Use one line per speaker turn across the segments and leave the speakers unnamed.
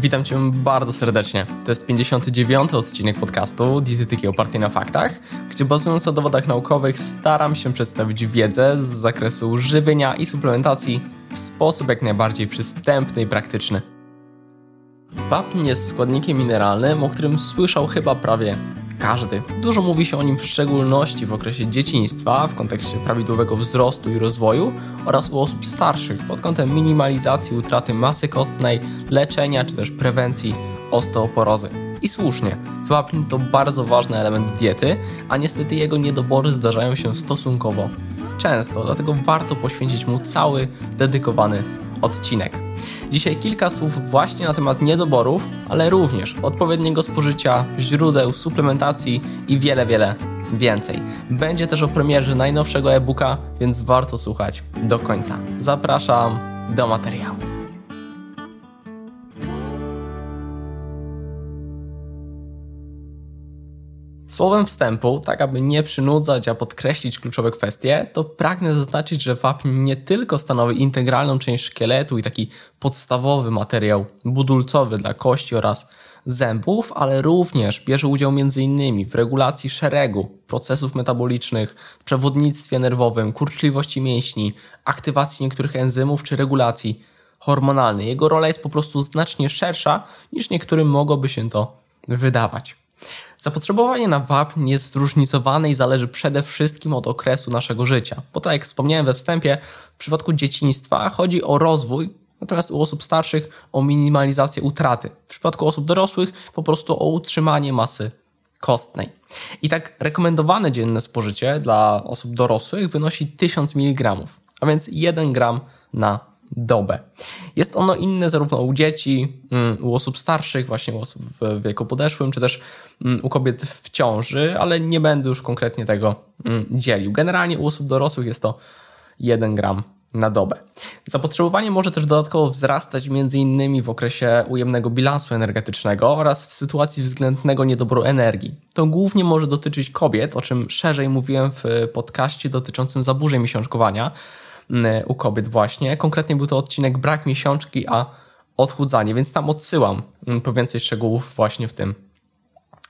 Witam Cię bardzo serdecznie. To jest 59. odcinek podcastu Dietetyki opartej na faktach, gdzie bazując na dowodach naukowych staram się przedstawić wiedzę z zakresu żywienia i suplementacji w sposób jak najbardziej przystępny i praktyczny. Wapń jest składnikiem mineralnym, o którym słyszał chyba prawie każdy. Dużo mówi się o nim w szczególności w okresie dzieciństwa, w kontekście prawidłowego wzrostu i rozwoju oraz u osób starszych pod kątem minimalizacji utraty masy kostnej, leczenia czy też prewencji osteoporozy. I słusznie, wapń to bardzo ważny element diety, a niestety jego niedobory zdarzają się stosunkowo często, dlatego warto poświęcić mu cały dedykowany odcinek. Dzisiaj kilka słów właśnie na temat niedoborów, ale również odpowiedniego spożycia, źródeł, suplementacji i wiele, wiele więcej. Będzie też o premierze najnowszego e-booka, więc warto słuchać do końca. Zapraszam do materiału. Słowem wstępu, tak aby nie przynudzać, a podkreślić kluczowe kwestie, to pragnę zaznaczyć, że wapń nie tylko stanowi integralną część szkieletu i taki podstawowy materiał budulcowy dla kości oraz zębów, ale również bierze udział m.in. w regulacji szeregu procesów metabolicznych, przewodnictwie nerwowym, kurczliwości mięśni, aktywacji niektórych enzymów czy regulacji hormonalnej. Jego rola jest po prostu znacznie szersza niż niektórym mogłoby się to wydawać. Zapotrzebowanie na wapń jest zróżnicowane i zależy przede wszystkim od okresu naszego życia. Bo tak jak wspomniałem we wstępie, w przypadku dzieciństwa chodzi o rozwój, natomiast u osób starszych o minimalizację utraty. W przypadku osób dorosłych po prostu o utrzymanie masy kostnej. I tak rekomendowane dzienne spożycie dla osób dorosłych wynosi 1000 mg, a więc 1 gram na dobę. Jest ono inne zarówno u dzieci, mm, u osób starszych, właśnie u osób w wieku podeszłym, czy też mm, u kobiet w ciąży, ale nie będę już konkretnie tego mm, dzielił. Generalnie u osób dorosłych jest to 1 gram na dobę. Zapotrzebowanie może też dodatkowo wzrastać m.in. w okresie ujemnego bilansu energetycznego oraz w sytuacji względnego niedoboru energii. To głównie może dotyczyć kobiet, o czym szerzej mówiłem w podcaście dotyczącym zaburzeń miesiączkowania, u kobiet właśnie. Konkretnie był to odcinek brak miesiączki, a odchudzanie, więc tam odsyłam po więcej szczegółów właśnie w tym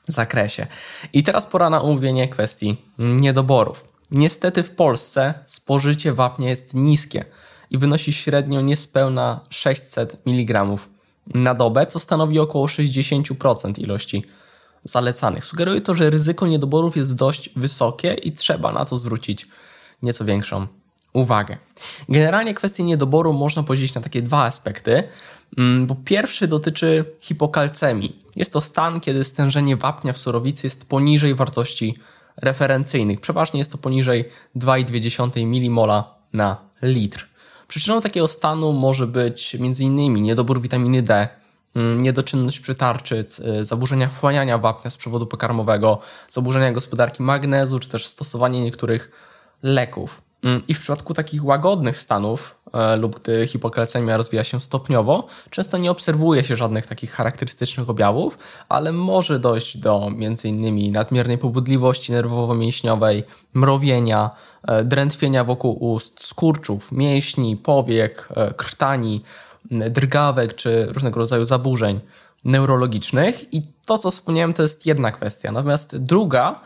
zakresie. I teraz pora na omówienie kwestii niedoborów. Niestety w Polsce spożycie wapnia jest niskie i wynosi średnio niespełna 600 mg na dobę, co stanowi około 60% ilości zalecanych. Sugeruje to, że ryzyko niedoborów jest dość wysokie i trzeba na to zwrócić nieco większą uwagę. Generalnie kwestię niedoboru można podzielić na takie dwa aspekty, mm, bo pierwszy dotyczy hipokalcemii. Jest to stan, kiedy stężenie wapnia w surowicy jest poniżej wartości referencyjnych. Przeważnie jest to poniżej 2,2 mmol na litr. Przyczyną takiego stanu może być m.in. niedobór witaminy D, mm, niedoczynność przytarczyc, y, zaburzenia wchłaniania wapnia z przewodu pokarmowego, zaburzenia gospodarki magnezu, czy też stosowanie niektórych leków. Mm, I w przypadku takich łagodnych stanów e, lub gdy hipokalcemia rozwija się stopniowo, często nie obserwuje się żadnych takich charakterystycznych objawów, ale może dojść do m.in. nadmiernej pobudliwości nerwowo-mięśniowej, mrowienia, e, drętwienia wokół ust, skurczów, mięśni, powiek, e, krtani, drgawek czy różnego rodzaju zaburzeń neurologicznych. I to, co wspomniałem, to jest jedna kwestia. Natomiast druga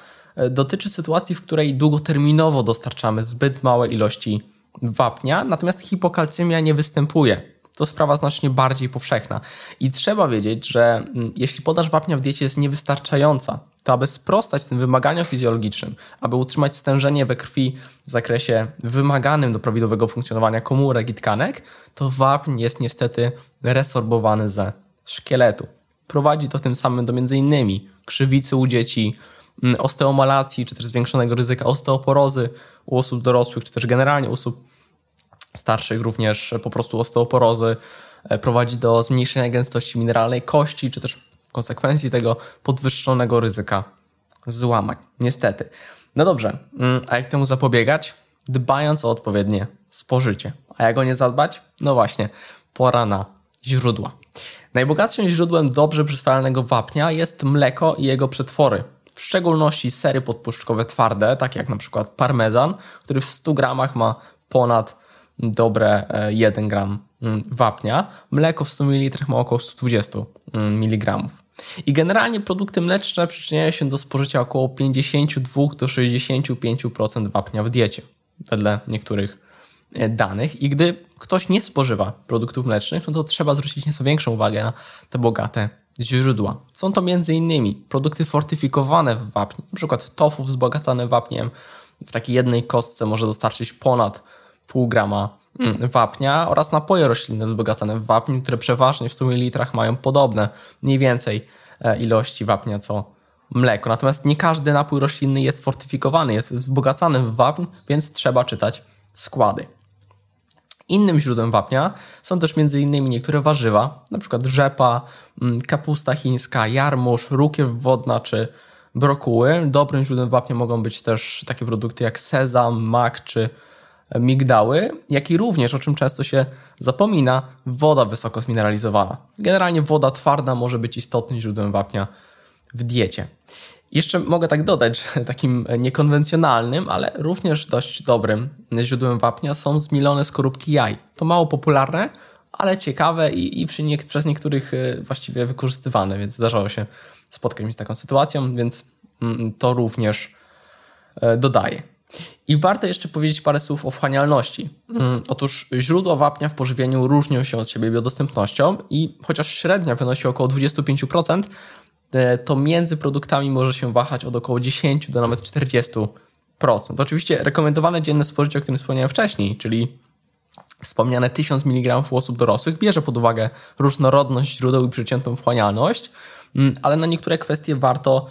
dotyczy sytuacji, w której długoterminowo dostarczamy zbyt małe ilości wapnia, natomiast hipokalcemia nie występuje. To sprawa znacznie bardziej powszechna. I trzeba wiedzieć, że mm, jeśli podaż wapnia w diecie jest niewystarczająca, to aby sprostać tym wymaganiom fizjologicznym, aby utrzymać stężenie we krwi w zakresie wymaganym do prawidłowego funkcjonowania komórek i tkanek, to wapń jest niestety resorbowany ze szkieletu. Prowadzi to tym samym do m.in. krzywicy u dzieci, osteomalacji, czy też zwiększonego ryzyka osteoporozy u osób dorosłych, czy też generalnie osób starszych, również po prostu osteoporozy e, prowadzi do zmniejszenia gęstości mineralnej kości, czy też w konsekwencji tego podwyższonego ryzyka złamań. Niestety. No dobrze, mm, a jak temu zapobiegać? Dbając o odpowiednie spożycie. A jak o nie zadbać? No właśnie, pora na źródła. Najbogatszym źródłem dobrze przyswajalnego wapnia jest mleko i jego przetwory, w szczególności sery podpuszczkowe twarde, takie jak na przykład parmezan, który w 100 gramach ma ponad dobre 1 gram mm, wapnia. Mleko w 100 ml ma około 120 mm, mg. I generalnie produkty mleczne przyczyniają się do spożycia około 52 do 65% wapnia w diecie, wedle niektórych e, danych. I gdy ktoś nie spożywa produktów mlecznych, no to trzeba zwrócić nieco większą uwagę na te bogate źródła. Są to m.in. produkty fortyfikowane w wapniu, np. tofu wzbogacane wapniem. W takiej jednej kostce może dostarczyć ponad pół grama mm, wapnia oraz napoje roślinne wzbogacane w wapniu, które przeważnie w 100 ml mają podobne mniej więcej e, ilości wapnia co mleko. Natomiast nie każdy napój roślinny jest fortyfikowany, jest wzbogacany w wapń, więc trzeba czytać składy. Innym źródłem wapnia są też m.in. niektóre warzywa, np. rzepa, mm, kapusta chińska, jarmuż, rukiew wodna czy brokuły. Dobrym źródłem wapnia mogą być też takie produkty jak sezam, mak czy migdały, jak i również, o czym często się zapomina, woda wysoko zmineralizowana. Generalnie woda twarda może być istotnym źródłem wapnia w diecie. Jeszcze mogę tak dodać, że takim niekonwencjonalnym, ale również dość dobrym źródłem wapnia są zmielone skorupki jaj. To mało popularne, ale ciekawe i, i przy nie, przez niektórych y, właściwie wykorzystywane, więc zdarzało się spotkać się z taką sytuacją, więc mm, to również e, dodaję. I warto jeszcze powiedzieć parę słów o wchłanialności. Mm, otóż źródła wapnia w pożywieniu różnią się od siebie biodostępnością i chociaż średnia wynosi około 25%, e, to między produktami może się wahać od około 10 do nawet 40%. Oczywiście rekomendowane dzienne spożycie, o którym wspomniałem wcześniej, czyli wspomniane 1000 mg u osób dorosłych, bierze pod uwagę różnorodność źródeł i przeciętną wchłanialność, mm, ale na niektóre kwestie warto,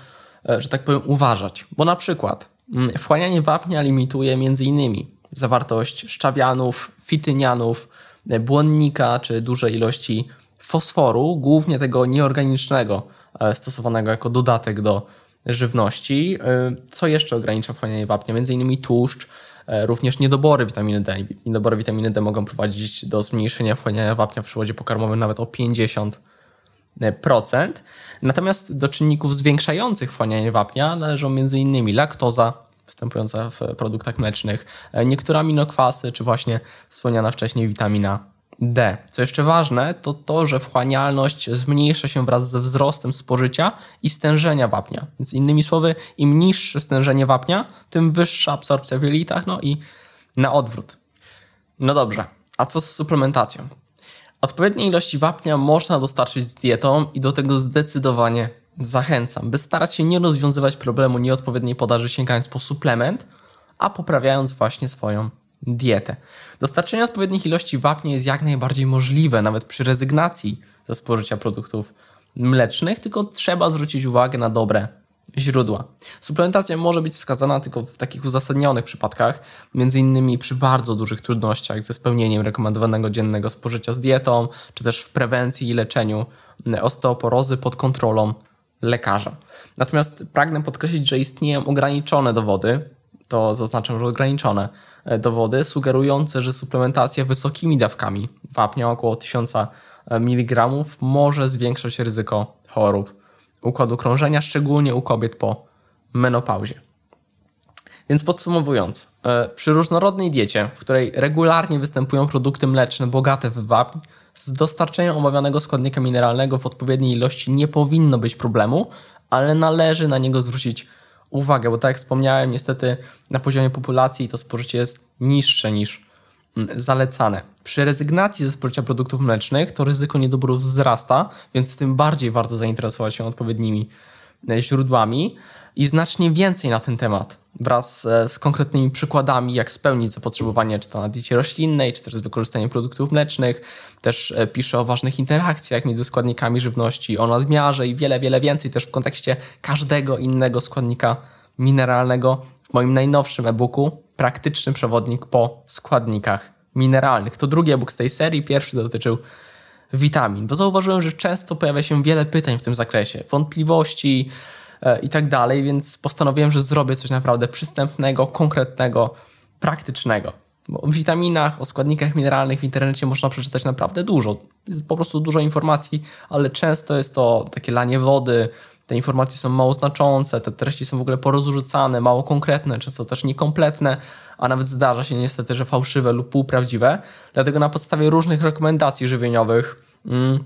e, że tak powiem, uważać. Bo na przykład mm, wchłanianie wapnia limituje m.in. zawartość szczawianów, fitynianów, e, błonnika czy duże ilości fosforu, głównie tego nieorganicznego, e, stosowanego jako dodatek do żywności. Co jeszcze ogranicza wchłanianie wapnia? Między innymi tłuszcz, E, również niedobory witaminy D. Niedobory witaminy D mogą prowadzić do zmniejszenia wchłaniania wapnia w przewodzie pokarmowym nawet o 50%. Natomiast do czynników zwiększających wchłanianie wapnia należą m.in. laktoza, występująca w produktach mlecznych, e, niektóre aminokwasy, czy właśnie wspomniana wcześniej witamina D. Co jeszcze ważne, to to, że wchłanialność zmniejsza się wraz ze wzrostem spożycia i stężenia wapnia. Więc innymi słowy, im niższe stężenie wapnia, tym wyższa absorpcja w jelitach, no i na odwrót. No dobrze, a co z suplementacją? Odpowiednie ilości wapnia można dostarczyć z dietą i do tego zdecydowanie zachęcam, by starać się nie rozwiązywać problemu nieodpowiedniej podaży sięgając po suplement, a poprawiając właśnie swoją dietę. Dostarczenie odpowiednich ilości wapnia jest jak najbardziej możliwe, nawet przy rezygnacji ze spożycia produktów mlecznych, tylko trzeba zwrócić uwagę na dobre źródła. Suplementacja może być wskazana tylko w takich uzasadnionych przypadkach, między innymi przy bardzo dużych trudnościach ze spełnieniem rekomendowanego dziennego spożycia z dietą, czy też w prewencji i leczeniu osteoporozy pod kontrolą lekarza. Natomiast pragnę podkreślić, że istnieją ograniczone dowody, to zaznaczam, że ograniczone E, dowody sugerujące, że suplementacja wysokimi dawkami wapnia około 1000 e, mg może zwiększać ryzyko chorób układu krążenia, szczególnie u kobiet po menopauzie. Więc podsumowując, e, przy różnorodnej diecie, w której regularnie występują produkty mleczne bogate w wapń, z dostarczeniem omawianego składnika mineralnego w odpowiedniej ilości nie powinno być problemu, ale należy na niego zwrócić uwagę, bo tak jak wspomniałem, niestety na poziomie populacji to spożycie jest niższe niż mm, zalecane. Przy rezygnacji ze spożycia produktów mlecznych to ryzyko niedoborów wzrasta, więc tym bardziej warto zainteresować się odpowiednimi e, źródłami i znacznie więcej na ten temat wraz z konkretnymi przykładami, jak spełnić zapotrzebowanie, czy to na diecie roślinnej, czy też z wykorzystaniem produktów mlecznych. Też e, piszę o ważnych interakcjach między składnikami żywności, o nadmiarze i wiele, wiele więcej też w kontekście każdego innego składnika mineralnego w moim najnowszym e-booku Praktyczny przewodnik po składnikach mineralnych. To drugi e-book z tej serii, pierwszy dotyczył witamin, bo zauważyłem, że często pojawia się wiele pytań w tym zakresie, wątpliwości, i tak dalej, więc postanowiłem, że zrobię coś naprawdę przystępnego, konkretnego, praktycznego. Bo o witaminach, o składnikach mineralnych w internecie można przeczytać naprawdę dużo. Jest po prostu dużo informacji, ale często jest to takie lanie wody, te informacje są mało znaczące, te treści są w ogóle porozrzucane, mało konkretne, często też niekompletne, a nawet zdarza się niestety, że fałszywe lub półprawdziwe. Dlatego na podstawie różnych rekomendacji żywieniowych, mm,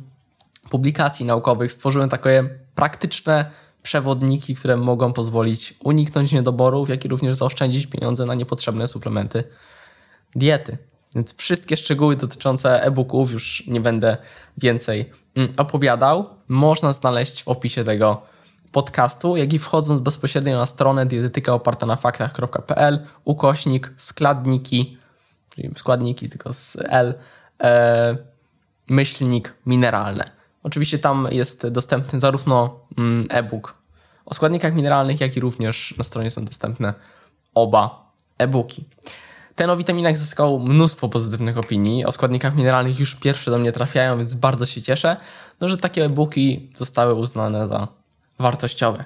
publikacji naukowych stworzyłem takie praktyczne przewodniki, które mogą pozwolić uniknąć niedoborów, jak i również zaoszczędzić pieniądze na niepotrzebne suplementy diety. Więc wszystkie szczegóły dotyczące e-booków już nie będę więcej mm, opowiadał. Można znaleźć w opisie tego podcastu, jak i wchodząc bezpośrednio na stronę dietetyka oparta na faktach.pl, ukośnik, składniki, czyli składniki tylko z L, e, myślnik mineralne. Oczywiście tam jest dostępny zarówno e-book o składnikach mineralnych, jak i również na stronie są dostępne oba e-booki. Ten o witaminach zyskał mnóstwo pozytywnych opinii. O składnikach mineralnych już pierwsze do mnie trafiają, więc bardzo się cieszę, no, że takie e-booki zostały uznane za wartościowe.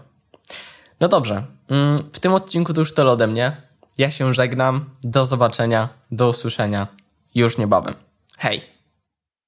No dobrze, mm, w tym odcinku to już tyle ode mnie. Ja się żegnam. Do zobaczenia, do usłyszenia już niebawem. Hej!